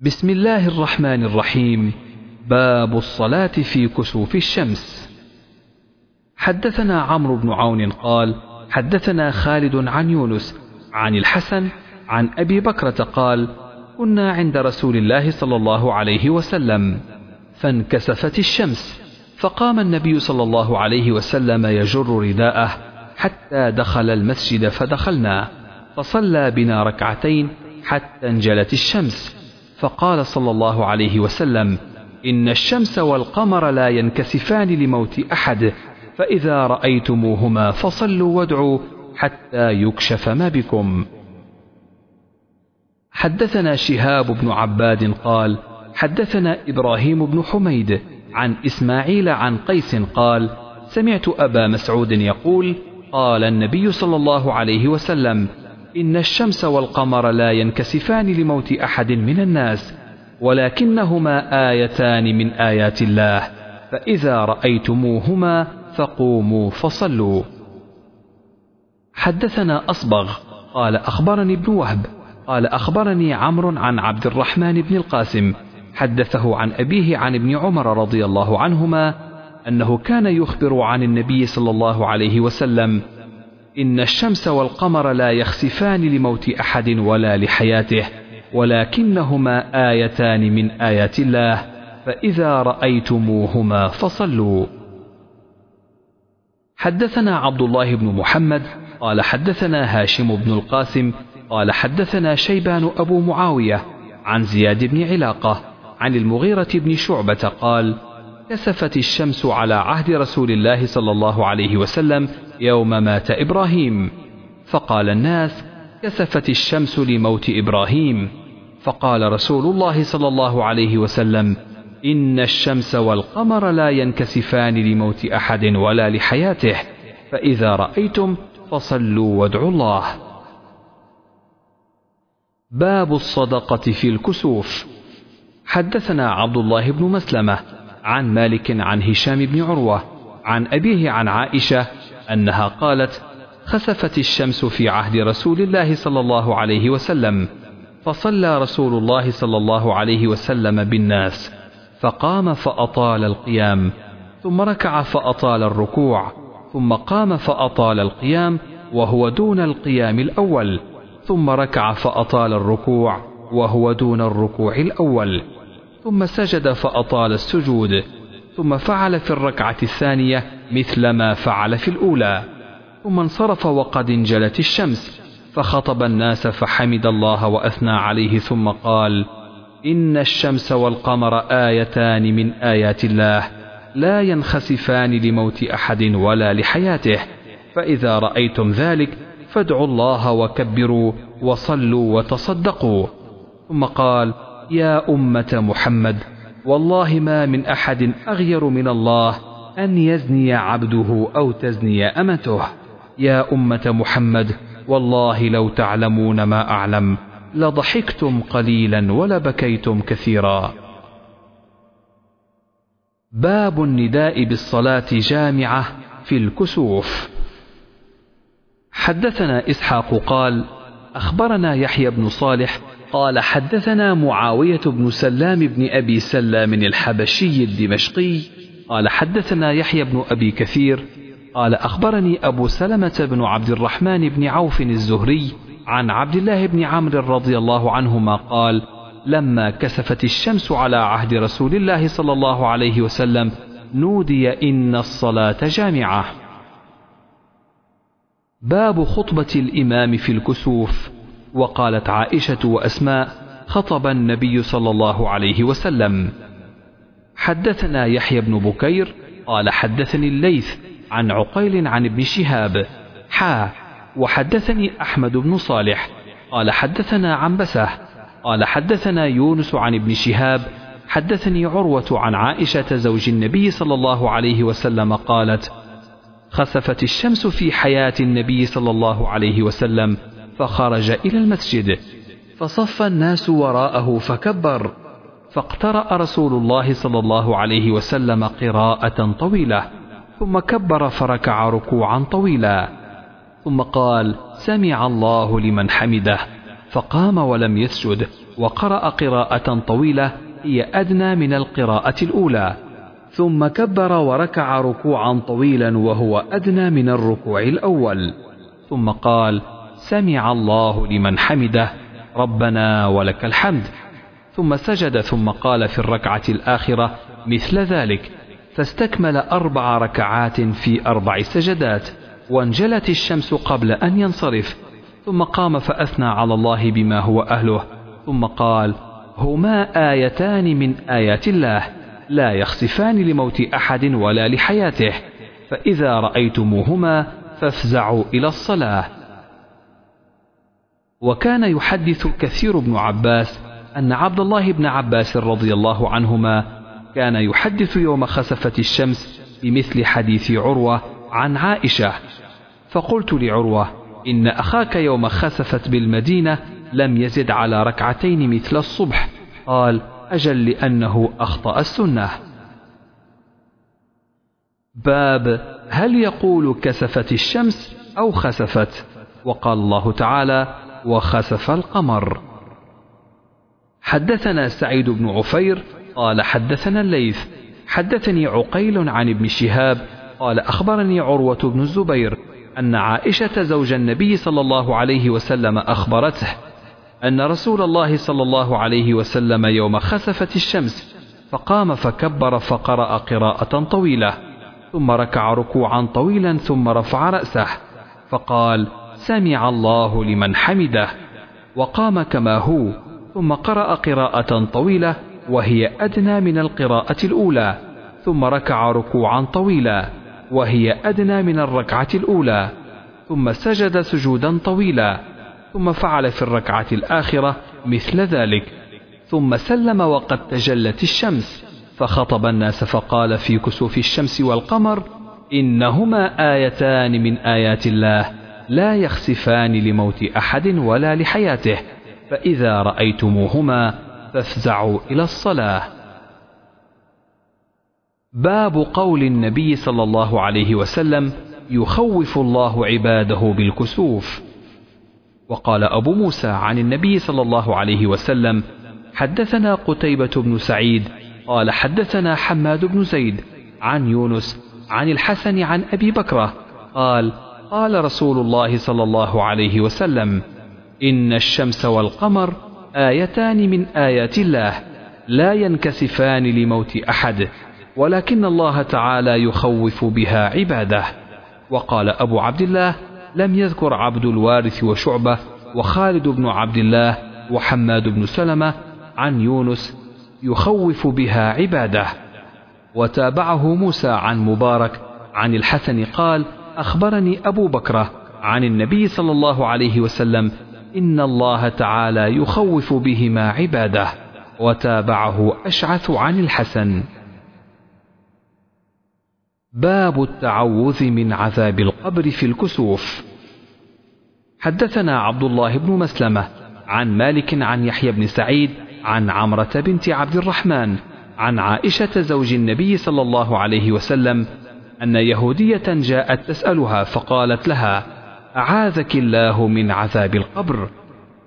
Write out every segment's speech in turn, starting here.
بسم الله الرحمن الرحيم. باب الصلاة في كسوف الشمس. حدثنا عمرو بن عون قال حدثنا خالد عن يونس عن الحسن عن أبي بكرة قال كنا عند رسول الله صلى الله عليه وسلم فانكسفت الشمس فقام النبي صلى الله عليه وسلم يجر رداءه حتى دخل المسجد فدخلنا فصلى بنا ركعتين حتى انجلت الشمس. فقال صلى الله عليه وسلم إن الشمس والقمر لا ينكسفان لموت أحد فإذا رأيتموهما فصلوا وادعوا حتى يكشف ما بكم. حدثنا شهاب بن عباد قال حدثنا إبراهيم بن حميد عن إسماعيل عن قيس قال سمعت أبا مسعود يقول قال النبي صلى الله عليه وسلم إن الشمس والقمر لا ينكسفان لموت أحد من الناس ولكنهما آيتان من آيات الله فإذا رأيتموهما فقوموا فصلوا. حدثنا أصبغ قال أخبرني ابن وهب قال أخبرني عمرو عن عبد الرحمن بن القاسم حدثه عن أبيه عن ابن عمر رضي الله عنهما أنه كان يخبر عن النبي صلى الله عليه وسلم إن الشمس والقمر لا يخسفان لموت أحد ولا لحياته ولكنهما آيتان من آيات الله فإذا رأيتموهما فصلوا. حدثنا عبد الله بن محمد قال حدثنا هاشم بن القاسم قال حدثنا شيبان أبو معاوية عن زياد بن علاقة عن المغيرة بن شعبة قال كسفت الشمس على عهد رسول الله صلى الله عليه وسلم يوم مات إبراهيم. فقال الناس كسفت الشمس لموت إبراهيم. فقال رسول الله صلى الله عليه وسلم إن الشمس والقمر لا ينكسفان لموت أحد ولا لحياته فإذا رأيتم فصلوا وادعوا الله. باب الصدقة في الكسوف. حدثنا عبد الله بن مسلمة عن مالك عن هشام بن عروة عن أبيه عن عائشة أنها قالت خسفت الشمس في عهد رسول الله صلى الله عليه وسلم فصلى رسول الله صلى الله عليه وسلم بالناس فقام فأطال القيام ثم ركع فأطال الركوع ثم قام فأطال القيام وهو دون القيام الأول ثم ركع فأطال الركوع وهو دون الركوع الأول. ثم سجد فأطال السجود ثم فعل في الركعة الثانية مثل ما فعل في الأولى. ثم انصرف وقد انجلت الشمس فخطب الناس فحمد الله وأثنى عليه ثم قال إن الشمس والقمر آيتان من آيات الله لا ينخسفان لموت أحد ولا لحياته فإذا رأيتم ذلك فادعوا الله وكبروا وصلوا وتصدقوا. ثم قال يا أمة محمد والله ما من أحد أغير من الله أن يزني عبده أو تزني أمته. يا أمة محمد والله لو تعلمون ما أعلم لضحكتم قليلا ولبكيتم كثيرا. باب النداء بالصلاة جامعة في الكسوف. حدثنا إسحاق قال أخبرنا يحيى بن صالح قال حدثنا معاوية بن سلام بن أبي سلام الحبشي الدمشقي قال حدثنا يحيى بن أبي كثير قال أخبرني أبو سلمة بن عبد الرحمن بن عوف الزهري عن عبد الله بن عمرو رضي الله عنهما قال لما كسفت الشمس على عهد رسول الله صلى الله عليه وسلم نودي إن الصلاة جامعة. باب خطبة الإمام في الكسوف. وقالت عائشة وأسماء خطب النبي صلى الله عليه وسلم. حدثنا يحيى بن بكير قال حدثني الليث عن عقيل عن ابن شهاب. حا وحدثني أحمد بن صالح. قال حدثنا عن بسه قال حدثنا يونس عن ابن شهاب. حدثني عروة عن عائشة زوج النبي صلى الله عليه وسلم قالت خسفت الشمس في حياة النبي صلى الله عليه وسلم. فخرج إلى المسجد. فصف الناس وراءه فكبر. فاقترأ رسول الله صلى الله عليه وسلم قراءة طويلة. ثم كبر فركع ركوعا طويلا. ثم قال سمع الله لمن حمده. فقام ولم يسجد. وقرأ قراءة طويلة هي أدنى من القراءة الأولى. ثم كبر وركع ركوعا طويلا وهو أدنى من الركوع الأول. ثم قال سمع الله لمن حمده ربنا ولك الحمد. ثم سجد ثم قال في الركعة الآخرة مثل ذلك. فاستكمل أربع ركعات في أربع سجدات وانجلت الشمس قبل أن ينصرف. ثم قام فأثنى على الله بما هو أهله. ثم قال هما آيتان من آيات الله لا يخسفان لموت أحد ولا لحياته فإذا رأيتموهما فافزعوا إلى الصلاة. وكان يحدث كثير بن عباس أن عبد الله بن عباس رضي الله عنهما كان يحدث يوم خسفت الشمس بمثل حديث عروة عن عائشة. فقلت لعروة إن أخاك يوم خسفت بالمدينة لم يزد على ركعتين مثل الصبح. قال أجل لأنه أخطأ السنة. باب هل يقول كسفت الشمس أو خسفت؟ وقال الله تعالى وخسف القمر. حدثنا سعيد بن عفير قال حدثنا الليث. حدثني عقيل عن ابن شهاب قال أخبرني عروة بن الزبير أن عائشة زوج النبي صلى الله عليه وسلم أخبرته أن رسول الله صلى الله عليه وسلم يوم خسفت الشمس فقام فكبر فقرأ قراءة طويلة ثم ركع ركوعا طويلا ثم رفع رأسه فقال سمع الله لمن حمده وقام كما هو ثم قرأ قراءة طويلة وهي أدنى من القراءة الأولى ثم ركع ركوعا طويلا وهي أدنى من الركعة الأولى ثم سجد سجودا طويلا ثم فعل في الركعة الآخرة مثل ذلك ثم سلم وقد تجلت الشمس فخطب الناس فقال في كسوف الشمس والقمر إنهما آيتان من آيات الله. لا يخسفان لموت أحد ولا لحياته فإذا رأيتموهما فافزعوا إلى الصلاة. باب قول النبي صلى الله عليه وسلم يخوف الله عباده بالكسوف. وقال أبو موسى عن النبي صلى الله عليه وسلم حدثنا قتيبة بن سعيد قال حدثنا حماد بن زيد عن يونس عن الحسن عن أبي بكرة قال قال رسول الله صلى الله عليه وسلم إن الشمس والقمر آيتان من آيات الله لا ينكسفان لموت أحد ولكن الله تعالى يخوف بها عباده. وقال أبو عبد الله لم يذكر عبد الوارث وشعبة وخالد بن عبد الله وحماد بن سلمة عن يونس يخوف بها عباده. وتابعه موسى عن مبارك عن الحسن قال أخبرني أبو بكرة عن النبي صلى الله عليه وسلم إن الله تعالى يخوف بهما عباده وتابعه أشعث عن الحسن. باب التعوذ من عذاب القبر في الكسوف. حدثنا عبد الله بن مسلمة عن مالك عن يحيى بن سعيد عن عمرة بنت عبد الرحمن عن عائشة زوج النبي صلى الله عليه وسلم أن يهودية جاءت تسألها فقالت لها أعاذك الله من عذاب القبر؟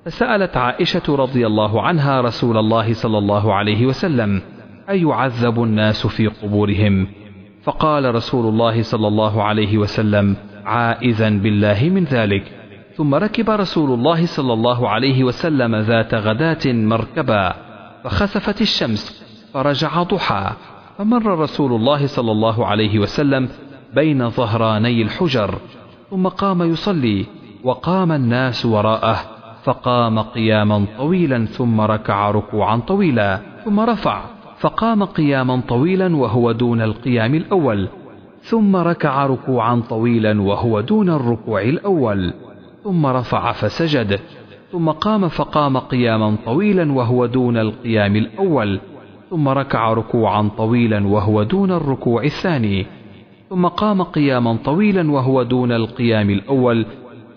فسألت عائشة رضي الله عنها رسول الله صلى الله عليه وسلم أيعذب الناس في قبورهم؟ فقال رسول الله صلى الله عليه وسلم عائذا بالله من ذلك. ثم ركب رسول الله صلى الله عليه وسلم ذات غداة مركبا فخسفت الشمس فرجع ضحى. فمر رسول الله صلى الله عليه وسلم بين ظهراني الحجر ثم قام يصلي وقام الناس وراءه فقام قياما طويلا ثم ركع ركوعا طويلا ثم رفع فقام قياما طويلا وهو دون القيام الأول ثم ركع ركوعا طويلا وهو دون الركوع الأول ثم رفع فسجد ثم قام فقام قياما طويلا وهو دون القيام الأول. ثم ركع ركوعا طويلا وهو دون الركوع الثاني ثم قام قياما طويلا وهو دون القيام الأول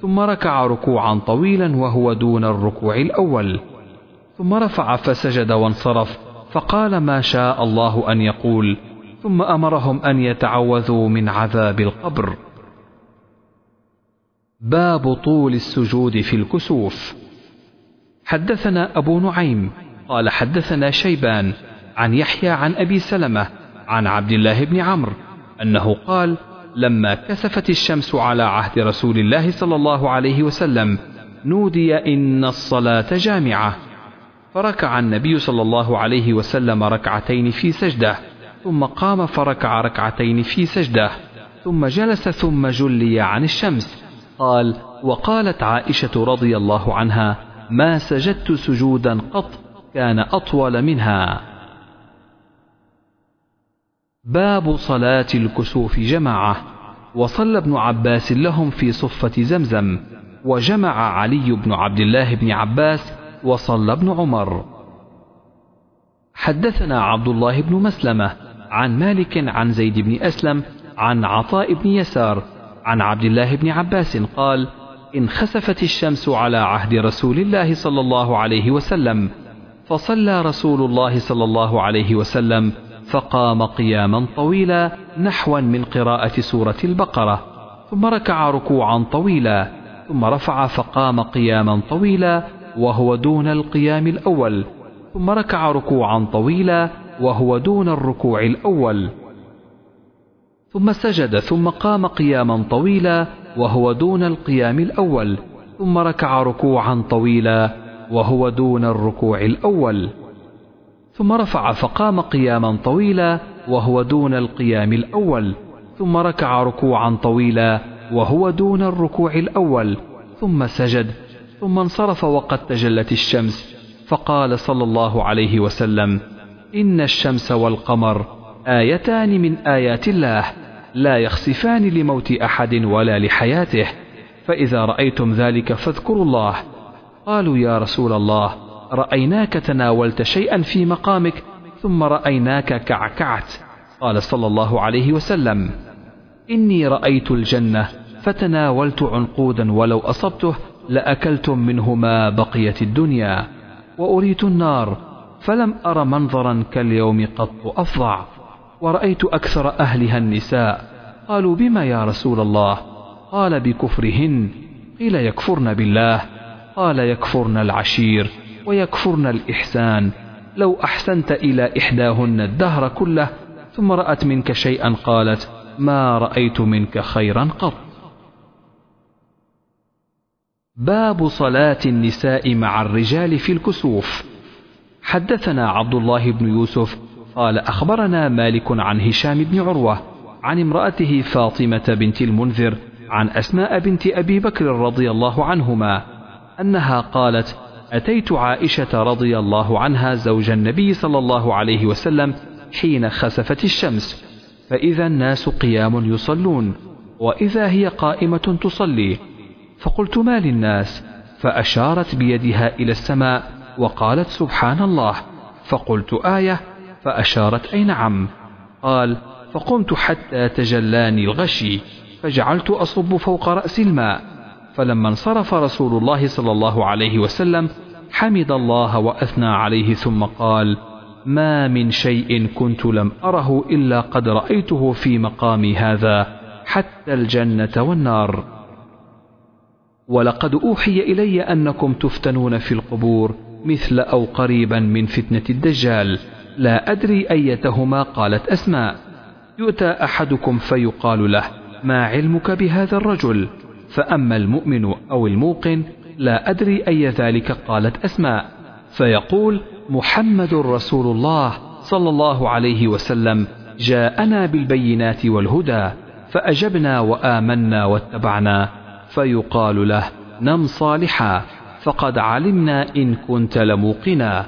ثم ركع ركوعا طويلا وهو دون الركوع الأول ثم رفع فسجد وانصرف فقال ما شاء الله أن يقول ثم أمرهم أن يتعوذوا من عذاب القبر. باب طول السجود في الكسوف. حدثنا أبو نعيم قال حدثنا شيبان عن يحيى عن أبي سلمة عن عبد الله بن عمرو أنه قال لما كسفت الشمس على عهد رسول الله صلى الله عليه وسلم نودي إن الصلاة جامعة. فركع النبي صلى الله عليه وسلم ركعتين في سجدة ثم قام فركع ركعتين في سجدة ثم جلس ثم جلي عن الشمس. قال وقالت عائشة رضي الله عنها ما سجدت سجودا قط كان أطول منها. باب صلاة الكسوف جماعة. وصلى ابن عباس لهم في صفة زمزم وجمع علي بن عبد الله بن عباس وصلى ابن عمر. حدثنا عبد الله بن مسلمة عن مالك عن زيد بن أسلم عن عطاء بن يسار عن عبد الله بن عباس قال انخسفت الشمس على عهد رسول الله صلى الله عليه وسلم فصلى رسول الله صلى الله عليه وسلم فقام قياما طويلا نحوا من قراءة سورة البقرة ثم ركع ركوعا طويلا ثم رفع فقام قياما طويلا وهو دون القيام الأول ثم ركع ركوعا طويلا وهو دون الركوع الأول. ثم سجد ثم قام قياما طويلا وهو دون القيام الأول ثم ركع ركوعا طويلا وهو دون الركوع الأول. ثم رفع فقام قياما طويلا وهو دون القيام الأول ثم ركع ركوعا طويلا وهو دون الركوع الأول ثم سجد ثم انصرف وقد تجلت الشمس فقال صلى الله عليه وسلم إن الشمس والقمر آيتان من آيات الله لا يخسفان لموت أحد ولا لحياته فإذا رأيتم ذلك فاذكروا الله. قالوا يا رسول الله رأيناك تناولت شيئا في مقامك ثم رأيناك كعكعت. قال صلى الله عليه وسلم إني رأيت الجنة فتناولت عنقودا ولو أصبته لأكلتم منه ما بقيت الدنيا وأريت النار فلم أر منظرا كاليوم قط أفظع. ورأيت أكثر أهلها النساء. قالوا بما يا رسول الله؟ قال بكفرهن. قيل يكفرن بالله؟ قال يكفرن العشير. ويكفرن الإحسان. لو أحسنت إلى إحداهن الدهر كله ثم رأت منك شيئا قالت ما رأيت منك خيرا قط. باب صلاة النساء مع الرجال في الكسوف. حدثنا عبد الله بن يوسف قال أخبرنا مالك عن هشام بن عروة عن امرأته فاطمة بنت المنذر عن أسماء بنت أبي بكر رضي الله عنهما أنها قالت أتيت عائشة رضي الله عنها زوج النبي صلى الله عليه وسلم حين خسفت الشمس فإذا الناس قيام يصلون وإذا هي قائمة تصلي. فقلت ما للناس؟ فأشارت بيدها إلى السماء وقالت سبحان الله. فقلت آية فأشارت أي نعم. قال فقمت حتى تجلاني الغشي فجعلت أصب فوق رأس الماء. فلما انصرف رسول الله صلى الله عليه وسلم حمد الله وأثنى عليه ثم قال ما من شيء كنت لم أره إلا قد رأيته في مقامي هذا حتى الجنة والنار. ولقد أوحي إلي أنكم تفتنون في القبور مثل أو قريبا من فتنة الدجال. لا أدري أيتهما قالت أسماء. يؤتى أحدكم فيقال له ما علمك بهذا الرجل؟ فأما المؤمن أو الموقن لا أدري أي ذلك قالت أسماء فيقول محمد رسول الله صلى الله عليه وسلم جاءنا بالبينات والهدى فأجبنا وآمنا واتبعنا. فيقال له نم صالحا فقد علمنا إن كنت لموقنا.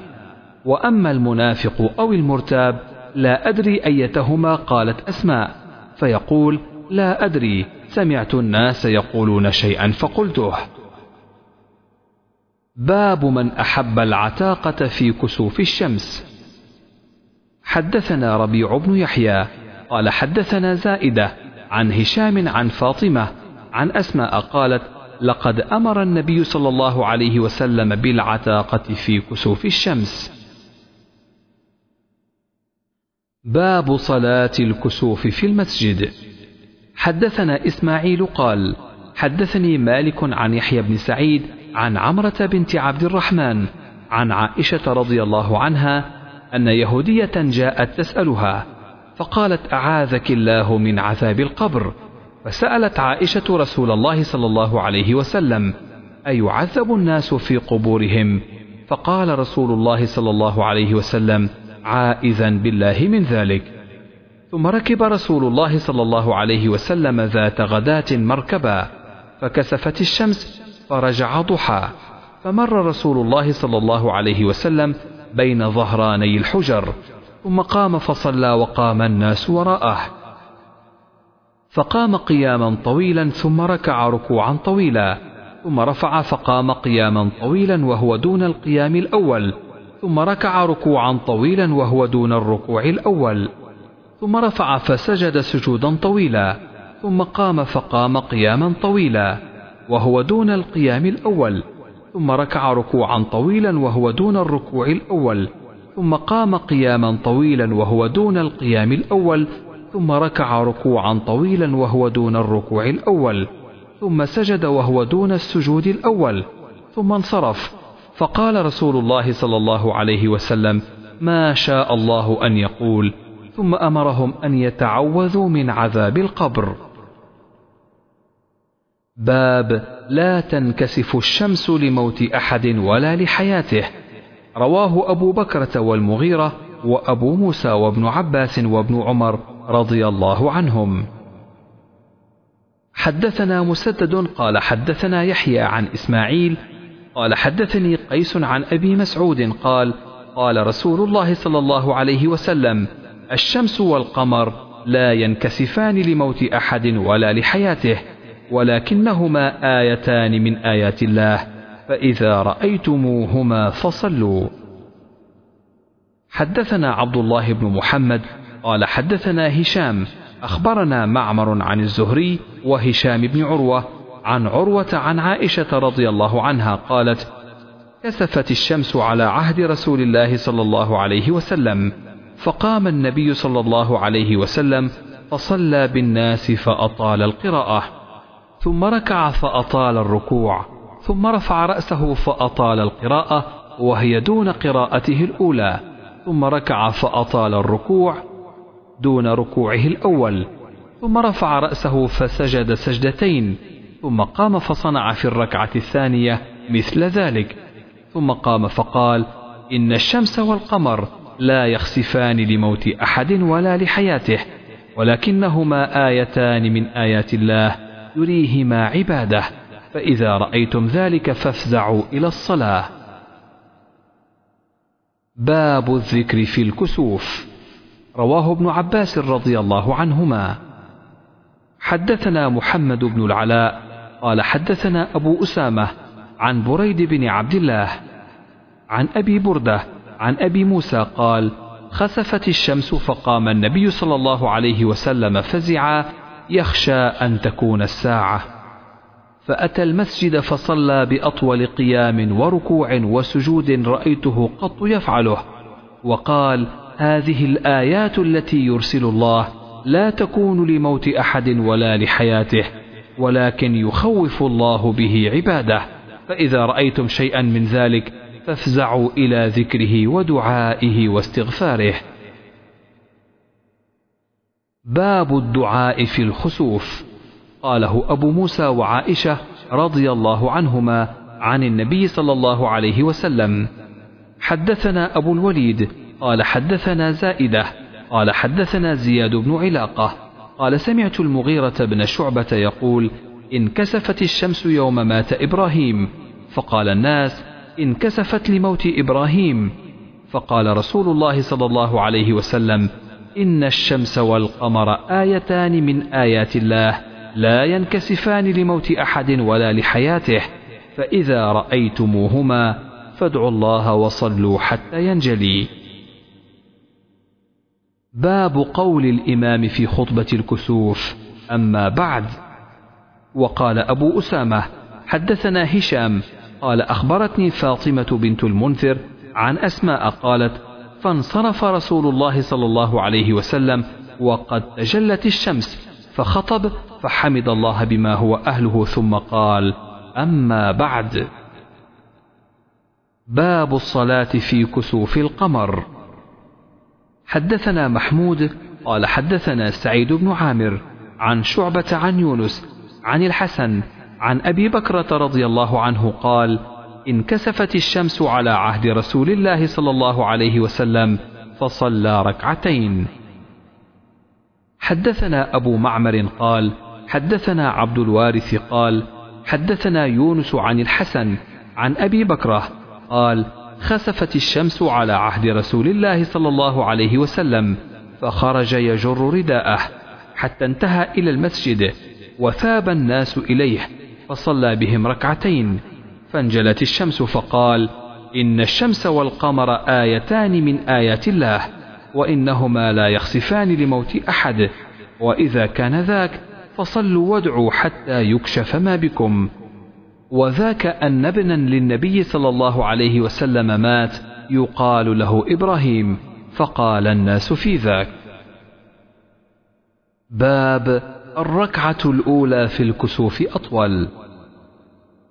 وأما المنافق أو المرتاب لا أدري أيتهما قالت أسماء فيقول لا أدري سمعت الناس يقولون شيئا فقلته. باب من أحب العتاقة في كسوف الشمس. حدثنا ربيع بن يحيى قال حدثنا زائدة عن هشام عن فاطمة عن أسماء قالت لقد أمر النبي صلى الله عليه وسلم بالعتاقة في كسوف الشمس. باب صلاة الكسوف في المسجد. حدثنا إسماعيل قال حدثني مالك عن يحيى بن سعيد عن عمرة بنت عبد الرحمن عن عائشة رضي الله عنها أن يهودية جاءت تسألها فقالت أعاذك الله من عذاب القبر؟ فسألت عائشة رسول الله صلى الله عليه وسلم أيعذب الناس في قبورهم؟ فقال رسول الله صلى الله عليه وسلم عائذا بالله من ذلك. ثم ركب رسول الله صلى الله عليه وسلم ذات غداة مركبا فكسفت الشمس فرجع ضحى. فمر رسول الله صلى الله عليه وسلم بين ظهراني الحجر ثم قام فصلى وقام الناس وراءه. فقام قياما طويلا ثم ركع ركوعا طويلا ثم رفع فقام قياما طويلا وهو دون القيام الأول ثم ركع ركوعا طويلا وهو دون الركوع الأول. ثم رفع فسجد سجودا طويلا ثم قام فقام قياما طويلا وهو دون القيام الأول ثم ركع ركوعا طويلا وهو دون الركوع الأول ثم قام قياما طويلا وهو دون القيام الأول ثم ركع ركوعا طويلا وهو دون الركوع الأول ثم سجد وهو دون السجود الأول ثم انصرف. فقال رسول الله صلى الله عليه وسلم ما شاء الله أن يقول ثم أمرهم أن يتعوذوا من عذاب القبر. باب لا تنكسف الشمس لموت أحد ولا لحياته. رواه أبو بكرة والمغيرة وأبو موسى وابن عباس وابن عمر رضي الله عنهم. حدثنا مسدد قال حدثنا يحيى عن إسماعيل قال حدثني قيس عن أبي مسعود قال قال رسول الله صلى الله عليه وسلم الشمس والقمر لا ينكسفان لموت أحد ولا لحياته ولكنهما آيتان من آيات الله فإذا رأيتموهما فصلوا. حدثنا عبد الله بن محمد قال حدثنا هشام أخبرنا معمر عن الزهري وهشام بن عروة عن عروة عن عائشة رضي الله عنها قالت كسفت الشمس على عهد رسول الله صلى الله عليه وسلم فقام النبي صلى الله عليه وسلم فصلى بالناس فأطال القراءة ثم ركع فأطال الركوع ثم رفع رأسه فأطال القراءة وهي دون قراءته الأولى ثم ركع فأطال الركوع دون ركوعه الأول ثم رفع رأسه فسجد سجدتين ثم قام فصنع في الركعة الثانية مثل ذلك ثم قام فقال إن الشمس والقمر لا يخسفان لموت أحد ولا لحياته ولكنهما آيتان من آيات الله يريهما عباده فإذا رأيتم ذلك فافزعوا إلى الصلاة. باب الذكر في الكسوف رواه ابن عباس رضي الله عنهما. حدثنا محمد بن العلاء قال حدثنا أبو أسامة عن بريد بن عبد الله عن أبي بردة عن أبي موسى قال خسفت الشمس فقام النبي صلى الله عليه وسلم فزعا يخشى أن تكون الساعة. فأتى المسجد فصلى بأطول قيام وركوع وسجود رأيته قط يفعله وقال هذه الآيات التي يرسل الله لا تكون لموت أحد ولا لحياته ولكن يخوف الله به عباده فإذا رأيتم شيئا من ذلك فافزعوا إلى ذكره ودعائه واستغفاره. باب الدعاء في الخسوف. قاله أبو موسى وعائشة رضي الله عنهما عن النبي صلى الله عليه وسلم. حدثنا أبو الوليد قال حدثنا زائدة قال حدثنا زياد بن علاقة. قال سمعت المغيرة بن شعبة يقول انكسفت الشمس يوم مات إبراهيم. فقال الناس انكسفت لموت إبراهيم. فقال رسول الله صلى الله عليه وسلم إن الشمس والقمر آيتان من آيات الله لا ينكسفان لموت أحد ولا لحياته فإذا رأيتموهما فادعوا الله وصلوا حتى ينجلي. باب قول الإمام في خطبة الكسوف. أما بعد وقال أبو أسامة حدثنا هشام قال أخبرتني فاطمة بنت المنذر عن أسماء قالت فانصرف رسول الله صلى الله عليه وسلم وقد تجلت الشمس فخطب فحمد الله بما هو أهله ثم قال أما بعد. باب الصلاة في كسوف القمر. حدثنا محمود قال حدثنا سعيد بن عامر عن شعبة عن يونس عن الحسن عن أبي بكرة رضي الله عنه قال انكسفت الشمس على عهد رسول الله صلى الله عليه وسلم فصلى ركعتين. حدثنا أبو معمر قال حدثنا عبد الوارث قال حدثنا يونس عن الحسن عن أبي بكرة قال خسفت الشمس على عهد رسول الله صلى الله عليه وسلم فخرج يجر رداءه حتى انتهى إلى المسجد وثاب الناس إليه. فصلى بهم ركعتين. فانجلت الشمس فقال إن الشمس والقمر آيتان من آيات الله وإنهما لا يخسفان لموت أحد. وإذا كان ذاك فصلوا وادعوا حتى يكشف ما بكم. وذاك أن ابنا للنبي صلى الله عليه وسلم مات يقال له إبراهيم فقال الناس في ذاك. باب الركعة الأولى في الكسوف أطول.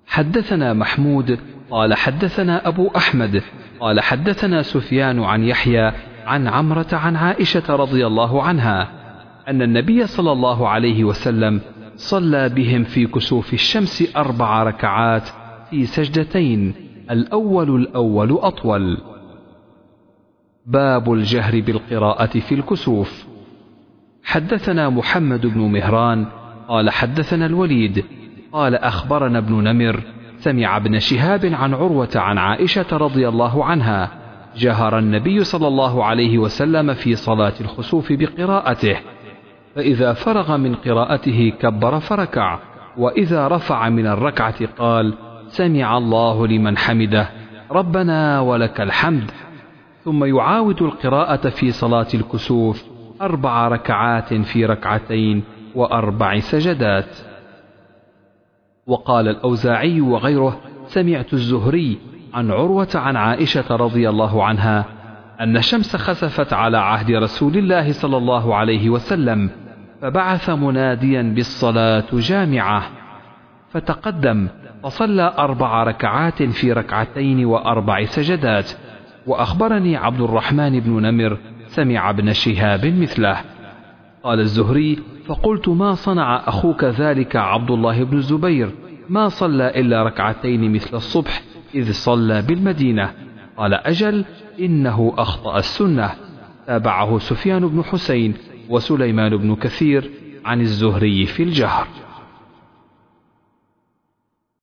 حدثنا محمود قال حدثنا أبو أحمد قال حدثنا سفيان عن يحيى عن عمرة عن عائشة رضي الله عنها أن النبي صلى الله عليه وسلم صلى بهم في كسوف الشمس أربع ركعات في سجدتين الأول الأول أطول. باب الجهر بالقراءة في الكسوف. حدثنا محمد بن مهران قال حدثنا الوليد قال أخبرنا ابن نمر سمع ابن شهاب عن عروة عن عائشة رضي الله عنها جهر النبي صلى الله عليه وسلم في صلاة الخسوف بقراءته فإذا فرغ من قراءته كبر فركع وإذا رفع من الركعة قال سمع الله لمن حمده ربنا ولك الحمد ثم يعاود القراءة في صلاة الكسوف أربع ركعات في ركعتين وأربع سجدات. وقال الأوزاعي وغيره سمعت الزهري عن عروة عن عائشة رضي الله عنها أن الشمس خسفت على عهد رسول الله صلى الله عليه وسلم فبعث مناديا بالصلاة جامعة فتقدم فصلى أربع ركعات في ركعتين وأربع سجدات. وأخبرني عبد الرحمن بن نمر سمع ابن شهاب مثله. قال الزهري فقلت ما صنع أخوك ذلك عبد الله بن الزبير؟ ما صلى إلا ركعتين مثل الصبح إذ صلى بالمدينة. قال أجل إنه أخطأ السنة. تابعه سفيان بن حسين وسليمان بن كثير عن الزهري في الجهر.